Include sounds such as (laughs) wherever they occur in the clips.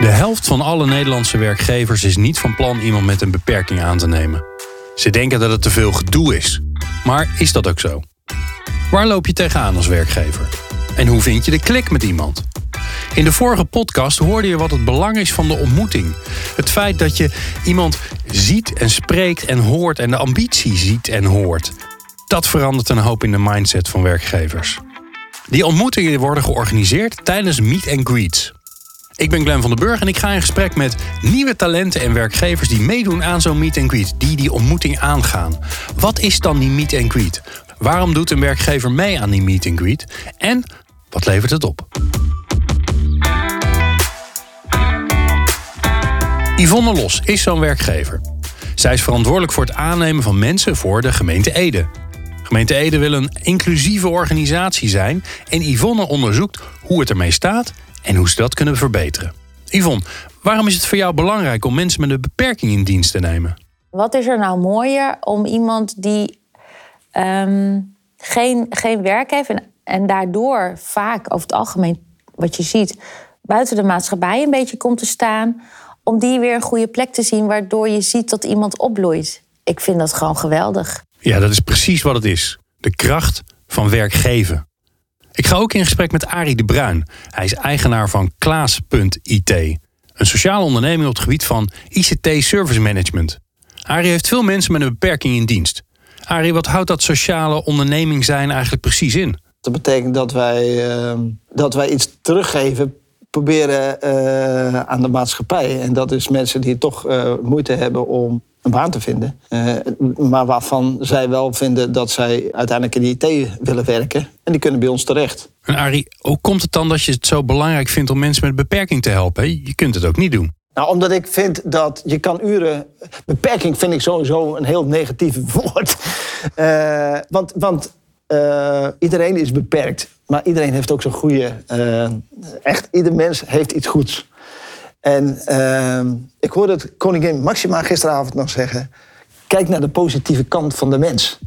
De helft van alle Nederlandse werkgevers is niet van plan iemand met een beperking aan te nemen. Ze denken dat het te veel gedoe is. Maar is dat ook zo? Waar loop je tegenaan als werkgever? En hoe vind je de klik met iemand? In de vorige podcast hoorde je wat het belang is van de ontmoeting. Het feit dat je iemand ziet en spreekt en hoort en de ambitie ziet en hoort. Dat verandert een hoop in de mindset van werkgevers. Die ontmoetingen worden georganiseerd tijdens meet and greets. Ik ben Glenn van den Burg en ik ga in gesprek met nieuwe talenten en werkgevers die meedoen aan zo'n meet and greet, die die ontmoeting aangaan. Wat is dan die meet and greet? Waarom doet een werkgever mee aan die meet and greet? En wat levert het op? Yvonne Los is zo'n werkgever. Zij is verantwoordelijk voor het aannemen van mensen voor de gemeente Ede. Gemeente Ede wil een inclusieve organisatie zijn en Yvonne onderzoekt hoe het ermee staat en hoe ze dat kunnen verbeteren. Yvonne, waarom is het voor jou belangrijk om mensen met een beperking in dienst te nemen? Wat is er nou mooier om iemand die ehm, geen, geen werk heeft en, en daardoor vaak over het algemeen, wat je ziet, buiten de maatschappij een beetje komt te staan, om die weer een goede plek te zien, waardoor je ziet dat iemand opbloeit. Ik vind dat gewoon geweldig. Ja, dat is precies wat het is. De kracht van werkgeven. Ik ga ook in gesprek met Arie de Bruin. Hij is eigenaar van Klaas.it. Een sociale onderneming op het gebied van ICT Service Management. Arie heeft veel mensen met een beperking in dienst. Arie, wat houdt dat sociale onderneming zijn eigenlijk precies in? Dat betekent dat wij, uh, dat wij iets teruggeven proberen uh, aan de maatschappij. En dat is mensen die toch uh, moeite hebben om een baan te vinden. Uh, maar waarvan zij wel vinden dat zij uiteindelijk in de IT willen werken. En die kunnen bij ons terecht. En Arie, hoe komt het dan dat je het zo belangrijk vindt om mensen met een beperking te helpen? Je kunt het ook niet doen. Nou, omdat ik vind dat je kan uren. Beperking vind ik sowieso een heel negatief (laughs) woord. Uh, want want uh, iedereen is beperkt. Maar iedereen heeft ook zo'n goede. Echt, ieder mens heeft iets goeds. En uh, ik hoorde het koningin Maxima gisteravond nog zeggen... kijk naar de positieve kant van de mens.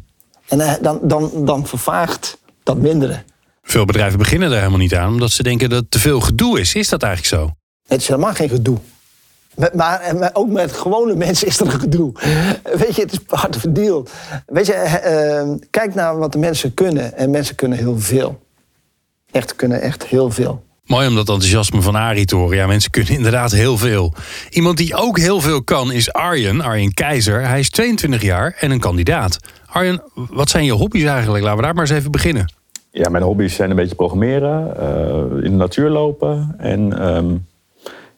En uh, dan, dan, dan vervaagt dat mindere. Veel bedrijven beginnen er helemaal niet aan... omdat ze denken dat het te veel gedoe is. Is dat eigenlijk zo? Het is helemaal geen gedoe. Met, maar, maar, ook met gewone mensen is er een gedoe. Weet je, het is the deal. Weet je, uh, kijk naar wat de mensen kunnen. En mensen kunnen heel veel. Echt kunnen echt heel veel. Mooi om dat enthousiasme van Arie te horen. Ja, mensen kunnen inderdaad heel veel. Iemand die ook heel veel kan is Arjen, Arjen Keizer. Hij is 22 jaar en een kandidaat. Arjen, wat zijn je hobby's eigenlijk? Laten we daar maar eens even beginnen. Ja, mijn hobby's zijn een beetje programmeren, uh, in de natuur lopen en um,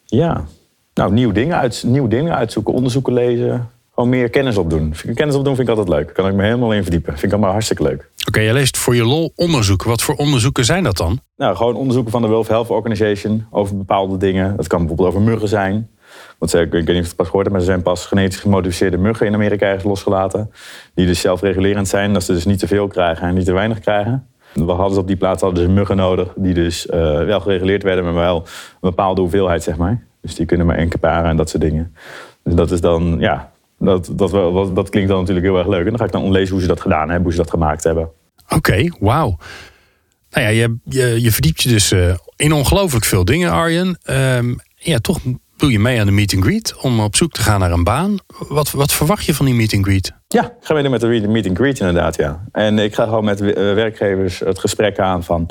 ja, nou, nieuwe dingen, uit, nieuwe dingen uitzoeken, onderzoeken lezen. Gewoon meer kennis opdoen. Kennis opdoen vind ik altijd leuk. Kan ik me helemaal in verdiepen. Vind ik allemaal hartstikke leuk. Oké, je leest voor je lol onderzoeken. Wat voor onderzoeken zijn dat dan? Nou, gewoon onderzoeken van de World Health Organization over bepaalde dingen. Dat kan bijvoorbeeld over muggen zijn. Want ik weet niet of het pas gehoord maar er zijn pas genetisch gemodificeerde muggen in Amerika ergens losgelaten. Die dus zelfregulerend zijn, dat ze dus niet te veel krijgen en niet te weinig krijgen. We hadden ze op die plaats hadden ze muggen nodig, die dus uh, wel gereguleerd werden, maar wel een bepaalde hoeveelheid, zeg maar. Dus die kunnen maar één paren en dat soort dingen. Dus dat is dan, ja, dat, dat, dat, dat klinkt dan natuurlijk heel erg leuk. En dan ga ik dan ontlezen hoe ze dat gedaan hebben, hoe ze dat gemaakt hebben. Oké, okay, wauw. Nou ja, je, je, je, verdiept je dus uh, in ongelooflijk veel dingen, Arjen. Um, ja, toch doe je mee aan de meet and greet om op zoek te gaan naar een baan. Wat, wat verwacht je van die meet and greet? Ja, ik ga mee met de meet and greet inderdaad, ja. En ik ga gewoon met werkgevers het gesprek aan van...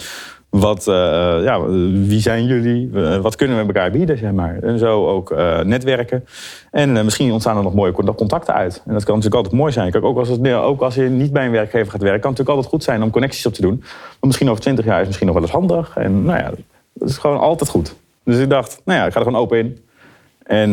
Wat, uh, ja, wie zijn jullie? Uh, wat kunnen we elkaar bieden, zeg maar. En zo ook netwerken. En misschien ontstaan er nog mooie contacten uit. En dat kan natuurlijk altijd mooi zijn. Kijk, ook, als het, ook als je niet bij een werkgever gaat werken... kan het natuurlijk altijd goed zijn om connecties op te doen. Maar misschien over twintig jaar is misschien nog wel eens handig. En nou ja, dat is gewoon altijd goed. Dus ik dacht, nou ja, ik ga er gewoon open in. En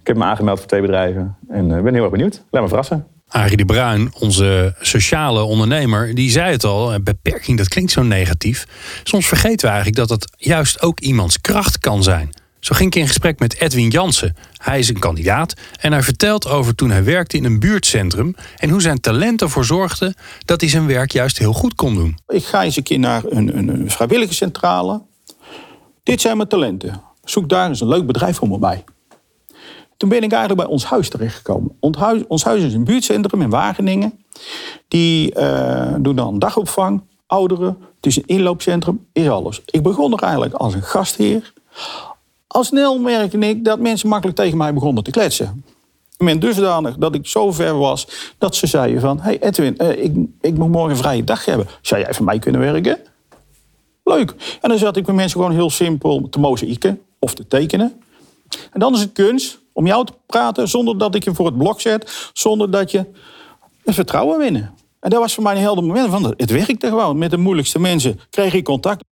ik heb me aangemeld voor twee bedrijven. En ik ben heel erg benieuwd. Laat me verrassen. Arie de Bruin, onze sociale ondernemer, die zei het al. Beperking, dat klinkt zo negatief. Soms vergeten we eigenlijk dat het juist ook iemands kracht kan zijn. Zo ging ik in gesprek met Edwin Jansen. Hij is een kandidaat en hij vertelt over toen hij werkte in een buurtcentrum en hoe zijn talent ervoor zorgde dat hij zijn werk juist heel goed kon doen. Ik ga eens een keer naar een, een vrijwilligerscentrale. Dit zijn mijn talenten. Zoek daar eens een leuk bedrijf voor me bij. Toen ben ik eigenlijk bij ons huis terechtgekomen. Ons huis is een buurtcentrum in Wageningen. Die uh, doen dan dagopvang, ouderen. Het is een inloopcentrum, is alles. Ik begon er eigenlijk als een gastheer. Al snel merkte ik dat mensen makkelijk tegen mij begonnen te kletsen. Ben dusdanig dat ik zo ver was dat ze zeiden van... hey Edwin, eh, ik, ik moet morgen een vrije dag hebben. Zou jij voor mij kunnen werken? Leuk. En dan zat ik met mensen gewoon heel simpel te mozaïeken of te tekenen. En dan is het kunst om jou te praten zonder dat ik je voor het blok zet. Zonder dat je het vertrouwen winnen. En dat was voor mij een helder moment. Van, het werkte gewoon. Met de moeilijkste mensen kreeg ik contact.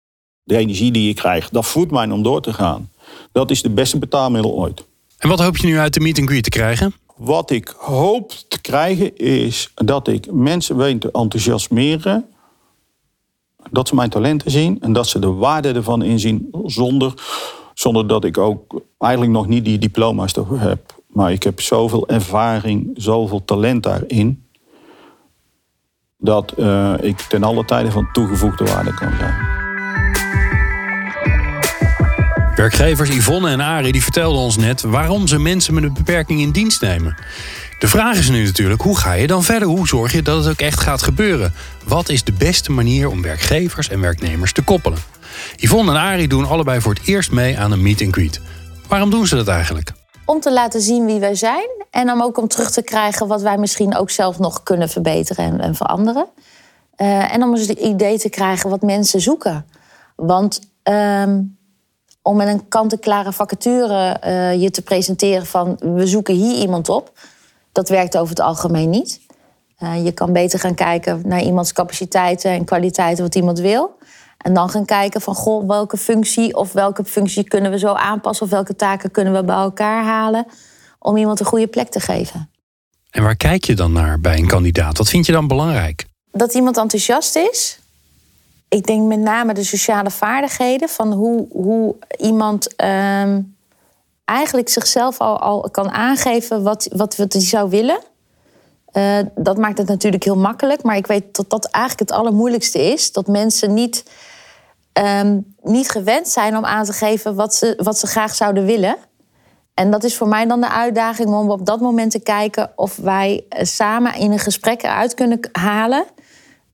De energie die je krijgt, dat voedt mij om door te gaan. Dat is de beste betaalmiddel ooit. En wat hoop je nu uit de meet and greet te krijgen? Wat ik hoop te krijgen is dat ik mensen weet te enthousiasmeren. Dat ze mijn talenten zien en dat ze de waarde ervan inzien zonder, zonder dat ik ook eigenlijk nog niet die diploma's heb. Maar ik heb zoveel ervaring, zoveel talent daarin. Dat uh, ik ten alle tijde van toegevoegde waarde kan zijn. Werkgevers Yvonne en Arie die vertelden ons net waarom ze mensen met een beperking in dienst nemen. De vraag is nu natuurlijk, hoe ga je dan verder? Hoe zorg je dat het ook echt gaat gebeuren? Wat is de beste manier om werkgevers en werknemers te koppelen? Yvonne en Arie doen allebei voor het eerst mee aan een meet and greet. Waarom doen ze dat eigenlijk? Om te laten zien wie wij zijn en om ook om terug te krijgen wat wij misschien ook zelf nog kunnen verbeteren en, en veranderen. Uh, en om eens het idee te krijgen wat mensen zoeken. Want uh, om met een kant-en-klare vacature uh, je te presenteren van we zoeken hier iemand op, dat werkt over het algemeen niet. Uh, je kan beter gaan kijken naar iemands capaciteiten en kwaliteiten, wat iemand wil. En dan gaan kijken van goh, welke functie of welke functie kunnen we zo aanpassen of welke taken kunnen we bij elkaar halen om iemand een goede plek te geven. En waar kijk je dan naar bij een kandidaat? Wat vind je dan belangrijk? Dat iemand enthousiast is, ik denk met name de sociale vaardigheden van hoe, hoe iemand um, eigenlijk zichzelf al, al kan aangeven wat, wat, wat hij zou willen. Uh, dat maakt het natuurlijk heel makkelijk, maar ik weet dat dat eigenlijk het allermoeilijkste is. Dat mensen niet, um, niet gewend zijn om aan te geven wat ze, wat ze graag zouden willen. En dat is voor mij dan de uitdaging om op dat moment te kijken of wij eh, samen in een gesprek eruit kunnen halen.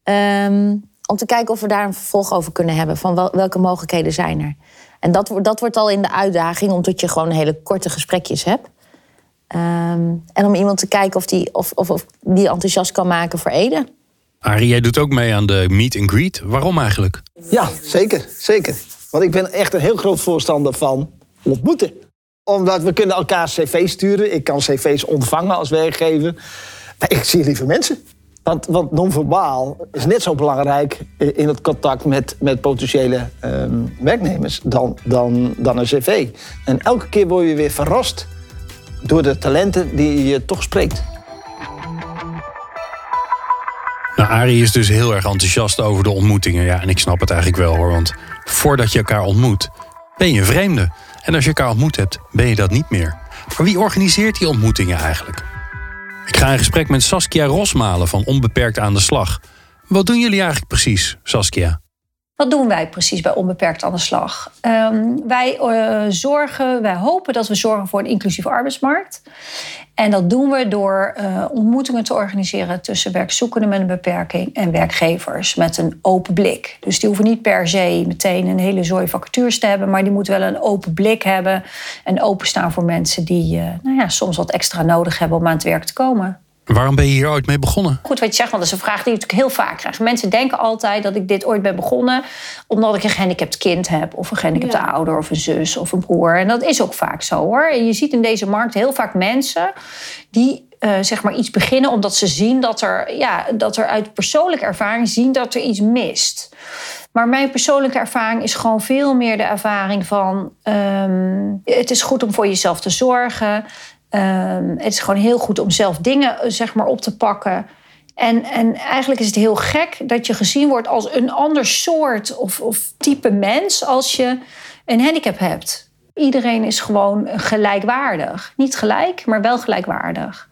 Um, om te kijken of we daar een vervolg over kunnen hebben. Van wel, welke mogelijkheden zijn er. En dat, dat wordt al in de uitdaging, omdat je gewoon hele korte gesprekjes hebt. Um, en om iemand te kijken of die, of, of, of die enthousiast kan maken voor Ede. Arie, jij doet ook mee aan de meet and greet. Waarom eigenlijk? Ja, zeker. zeker. Want ik ben echt een heel groot voorstander van ontmoeten. Omdat we kunnen elkaar cv sturen. Ik kan cv's ontvangen als werkgever. Ik zie liever mensen. Want, want non-verbaal is net zo belangrijk in het contact met, met potentiële um, werknemers dan, dan, dan een cv. En elke keer word je weer verrast door de talenten die je toch spreekt. Nou, Arie is dus heel erg enthousiast over de ontmoetingen. Ja, en ik snap het eigenlijk wel hoor. Want voordat je elkaar ontmoet, ben je een vreemde. En als je elkaar ontmoet hebt, ben je dat niet meer. Maar wie organiseert die ontmoetingen eigenlijk? Ik ga in gesprek met Saskia Rosmalen van Onbeperkt aan de Slag. Wat doen jullie eigenlijk precies, Saskia? Wat doen wij precies bij Onbeperkt aan de Slag? Um, wij uh, zorgen, wij hopen dat we zorgen voor een inclusieve arbeidsmarkt. En dat doen we door uh, ontmoetingen te organiseren tussen werkzoekenden met een beperking en werkgevers met een open blik. Dus die hoeven niet per se meteen een hele zooi vacatures te hebben, maar die moeten wel een open blik hebben en openstaan voor mensen die uh, nou ja, soms wat extra nodig hebben om aan het werk te komen. Waarom ben je hier ooit mee begonnen? Goed wat je zegt, want dat is een vraag die ik natuurlijk heel vaak krijg. Mensen denken altijd dat ik dit ooit ben begonnen omdat ik een gehandicapt kind heb, of een gehandicapte ja. ouder, of een zus of een broer. En dat is ook vaak zo hoor. En je ziet in deze markt heel vaak mensen die uh, zeg maar iets beginnen omdat ze zien dat er, ja, dat er uit persoonlijke ervaring zien dat er iets mist. Maar mijn persoonlijke ervaring is gewoon veel meer de ervaring van: um, het is goed om voor jezelf te zorgen. Um, het is gewoon heel goed om zelf dingen zeg maar, op te pakken. En, en eigenlijk is het heel gek dat je gezien wordt als een ander soort of, of type mens als je een handicap hebt. Iedereen is gewoon gelijkwaardig. Niet gelijk, maar wel gelijkwaardig.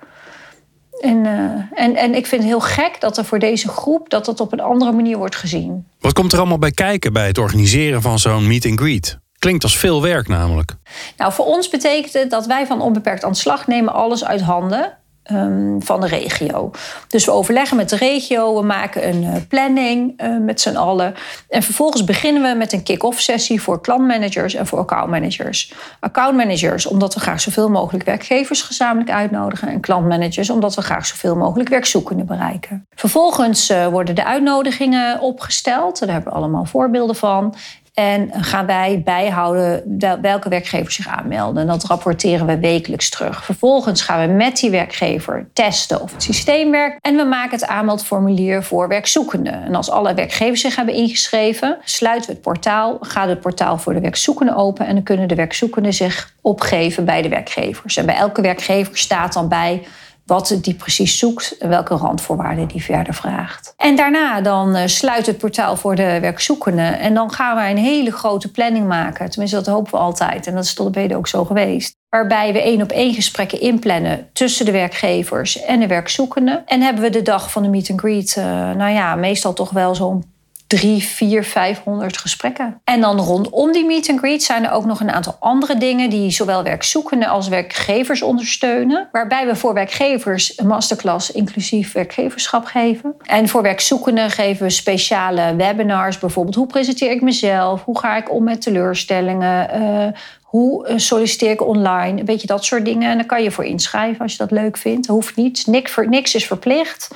En, uh, en, en ik vind het heel gek dat er voor deze groep dat dat op een andere manier wordt gezien. Wat komt er allemaal bij kijken bij het organiseren van zo'n meet and greet? Klinkt als veel werk namelijk. Nou, voor ons betekent het dat wij van onbeperkt aan de slag nemen alles uit handen. ehm, van de regio. Dus we overleggen met de regio, we maken een uh, planning uh, met z'n allen. En vervolgens beginnen we met een kick-off sessie voor klantmanagers en voor accountmanagers. Accountmanagers omdat we graag zoveel mogelijk werkgevers gezamenlijk uitnodigen. En klantmanagers omdat we graag zoveel mogelijk werkzoekenden bereiken. Vervolgens uh, worden de uitnodigingen opgesteld. Daar hebben we allemaal voorbeelden van. En gaan wij bijhouden welke werkgevers zich aanmelden. En dat rapporteren we wekelijks terug. Vervolgens gaan we met die werkgever testen of het systeem werkt. En we maken het aanmeldformulier voor werkzoekenden. En als alle werkgevers zich hebben ingeschreven, sluiten we het portaal, gaat het portaal voor de werkzoekenden open. En dan kunnen de werkzoekenden zich opgeven bij de werkgevers. En bij elke werkgever staat dan bij wat die precies zoekt welke randvoorwaarden die verder vraagt. En daarna dan uh, sluit het portaal voor de werkzoekenden en dan gaan wij een hele grote planning maken. Tenminste, dat hopen we altijd en dat is tot op heden ook zo geweest. Waarbij we één op één gesprekken inplannen tussen de werkgevers en de werkzoekenden. En hebben we de dag van de meet and greet, uh, nou ja, meestal toch wel zo'n drie, vier, vijfhonderd gesprekken. En dan rondom die meet and greet zijn er ook nog een aantal andere dingen die zowel werkzoekenden als werkgevers ondersteunen. Waarbij we voor werkgevers een masterclass inclusief werkgeverschap geven. En voor werkzoekenden geven we speciale webinars, bijvoorbeeld hoe presenteer ik mezelf, hoe ga ik om met teleurstellingen, uh, hoe eh, solliciteer ik online? Een beetje dat soort dingen. En daar kan je voor inschrijven als je dat leuk vindt. Dat hoeft niet. Niks, niks is verplicht.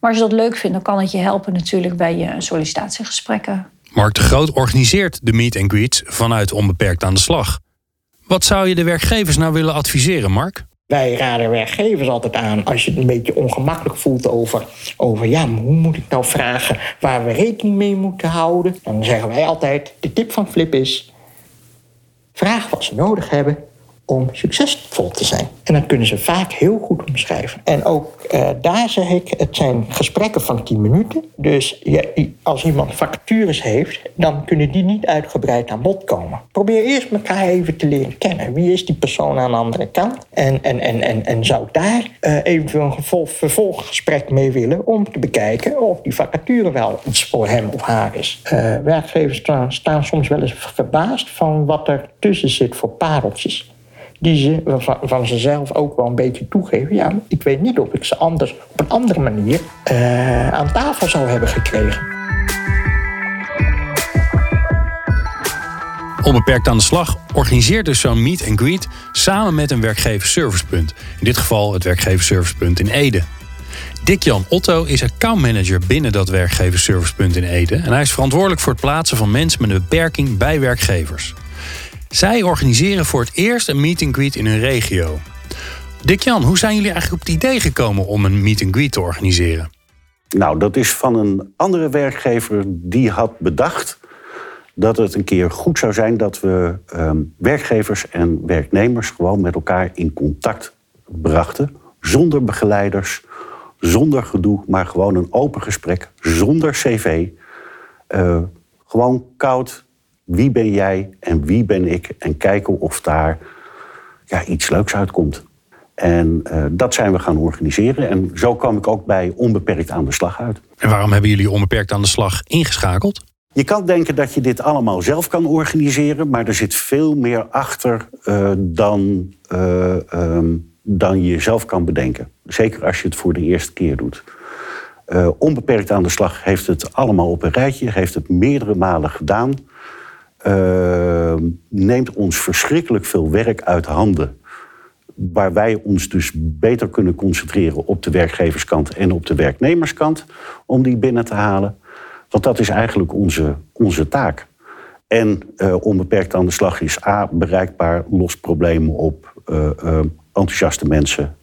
Maar als je dat leuk vindt, dan kan het je helpen natuurlijk bij je sollicitatiegesprekken. Mark de Groot organiseert de meet and greets vanuit Onbeperkt aan de slag. Wat zou je de werkgevers nou willen adviseren, Mark? Wij raden werkgevers altijd aan als je het een beetje ongemakkelijk voelt over, over ja, hoe moet ik nou vragen waar we rekening mee moeten houden. Dan zeggen wij altijd: de tip van Flip is Vraag wat ze nodig hebben om succesvol te zijn. En dat kunnen ze vaak heel goed omschrijven. En ook uh, daar zeg ik, het zijn gesprekken van 10 minuten. Dus als iemand vacatures heeft, dan kunnen die niet uitgebreid aan bod komen. Probeer eerst elkaar even te leren kennen. Wie is die persoon aan de andere kant? En, en, en, en, en zou daar uh, eventueel een vervolggesprek mee willen om te bekijken of die vacature wel iets voor hem of haar is. Uh, werkgevers staan, staan soms wel eens verbaasd van wat er tussen zit voor pareltjes die ze van, van zichzelf ook wel een beetje toegeven. Ja, ik weet niet of ik ze anders op een andere manier uh, aan tafel zou hebben gekregen. Onbeperkt aan de slag organiseert dus zo'n meet and greet samen met een werkgeverservicepunt. In dit geval het werkgeverservicepunt in Ede. Dick-Jan Otto is accountmanager binnen dat werkgeverservicepunt in Ede. En hij is verantwoordelijk voor het plaatsen van mensen met een beperking bij werkgevers. Zij organiseren voor het eerst een meet and greet in hun regio. Dick-Jan, hoe zijn jullie eigenlijk op het idee gekomen om een meet and greet te organiseren? Nou, dat is van een andere werkgever die had bedacht dat het een keer goed zou zijn dat we um, werkgevers en werknemers gewoon met elkaar in contact brachten. Zonder begeleiders, zonder gedoe, maar gewoon een open gesprek, zonder cv. Uh, gewoon koud wie ben jij en wie ben ik? En kijken of daar ja, iets leuks uitkomt. En uh, dat zijn we gaan organiseren. En zo kwam ik ook bij Onbeperkt aan de slag uit. En waarom hebben jullie Onbeperkt aan de slag ingeschakeld? Je kan denken dat je dit allemaal zelf kan organiseren, maar er zit veel meer achter uh, dan, uh, um, dan je zelf kan bedenken. Zeker als je het voor de eerste keer doet. Onbeperkt aan de slag heeft het allemaal op een rijtje, heeft het meerdere malen gedaan. Uh, neemt ons verschrikkelijk veel werk uit handen. Waar wij ons dus beter kunnen concentreren op de werkgeverskant en op de werknemerskant. Om die binnen te halen. Want dat is eigenlijk onze, onze taak. En uh, onbeperkt aan de slag is A, bereikbaar, lost problemen op, uh, enthousiaste mensen,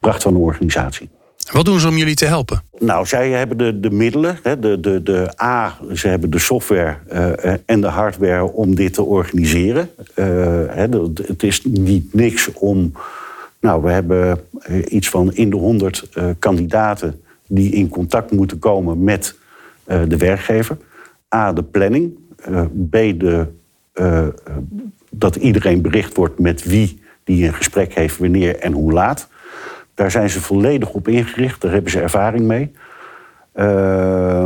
pracht van de organisatie. Wat doen ze om jullie te helpen? Nou, zij hebben de, de middelen, de, de, de A, ze hebben de software uh, en de hardware om dit te organiseren. Uh, hè, het is niet niks om. Nou, we hebben iets van in de 100 uh, kandidaten die in contact moeten komen met de werkgever. A, de planning. B, de, dat iedereen bericht wordt met wie die een gesprek heeft, wanneer en hoe laat. Daar zijn ze volledig op ingericht, daar hebben ze ervaring mee. Uh,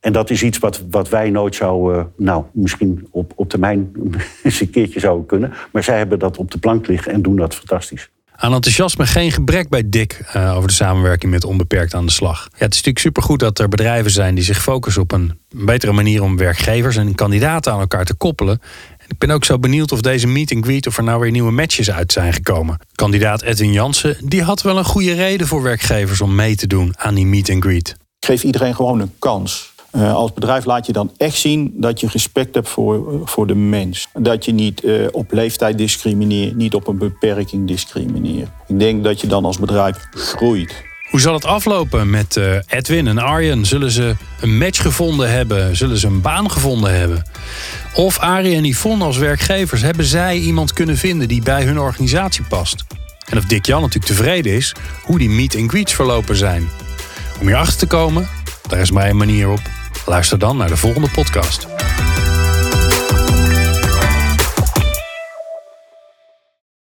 en dat is iets wat, wat wij nooit zouden, nou, misschien op, op termijn (laughs) eens een keertje zouden kunnen. Maar zij hebben dat op de plank liggen en doen dat fantastisch. Aan enthousiasme geen gebrek bij Dick eh, over de samenwerking met Onbeperkt aan de slag. Ja, het is natuurlijk supergoed dat er bedrijven zijn die zich focussen op een betere manier om werkgevers en kandidaten aan elkaar te koppelen. Ik ben ook zo benieuwd of deze meet and greet of er nou weer nieuwe matches uit zijn gekomen. Kandidaat Edwin Jansen, die had wel een goede reden voor werkgevers om mee te doen aan die meet and greet. Geef iedereen gewoon een kans. Uh, als bedrijf laat je dan echt zien dat je respect hebt voor, voor de mens. Dat je niet uh, op leeftijd discrimineert, niet op een beperking discrimineert. Ik denk dat je dan als bedrijf groeit. Hoe zal het aflopen met uh, Edwin en Arjen? Zullen ze een match gevonden hebben? Zullen ze een baan gevonden hebben? Of Arie en Yvonne als werkgevers, hebben zij iemand kunnen vinden die bij hun organisatie past? En of Dick Jan natuurlijk tevreden is hoe die meet and greets verlopen zijn. Om hierachter te komen, daar is mij een manier op. Luister dan naar de volgende podcast.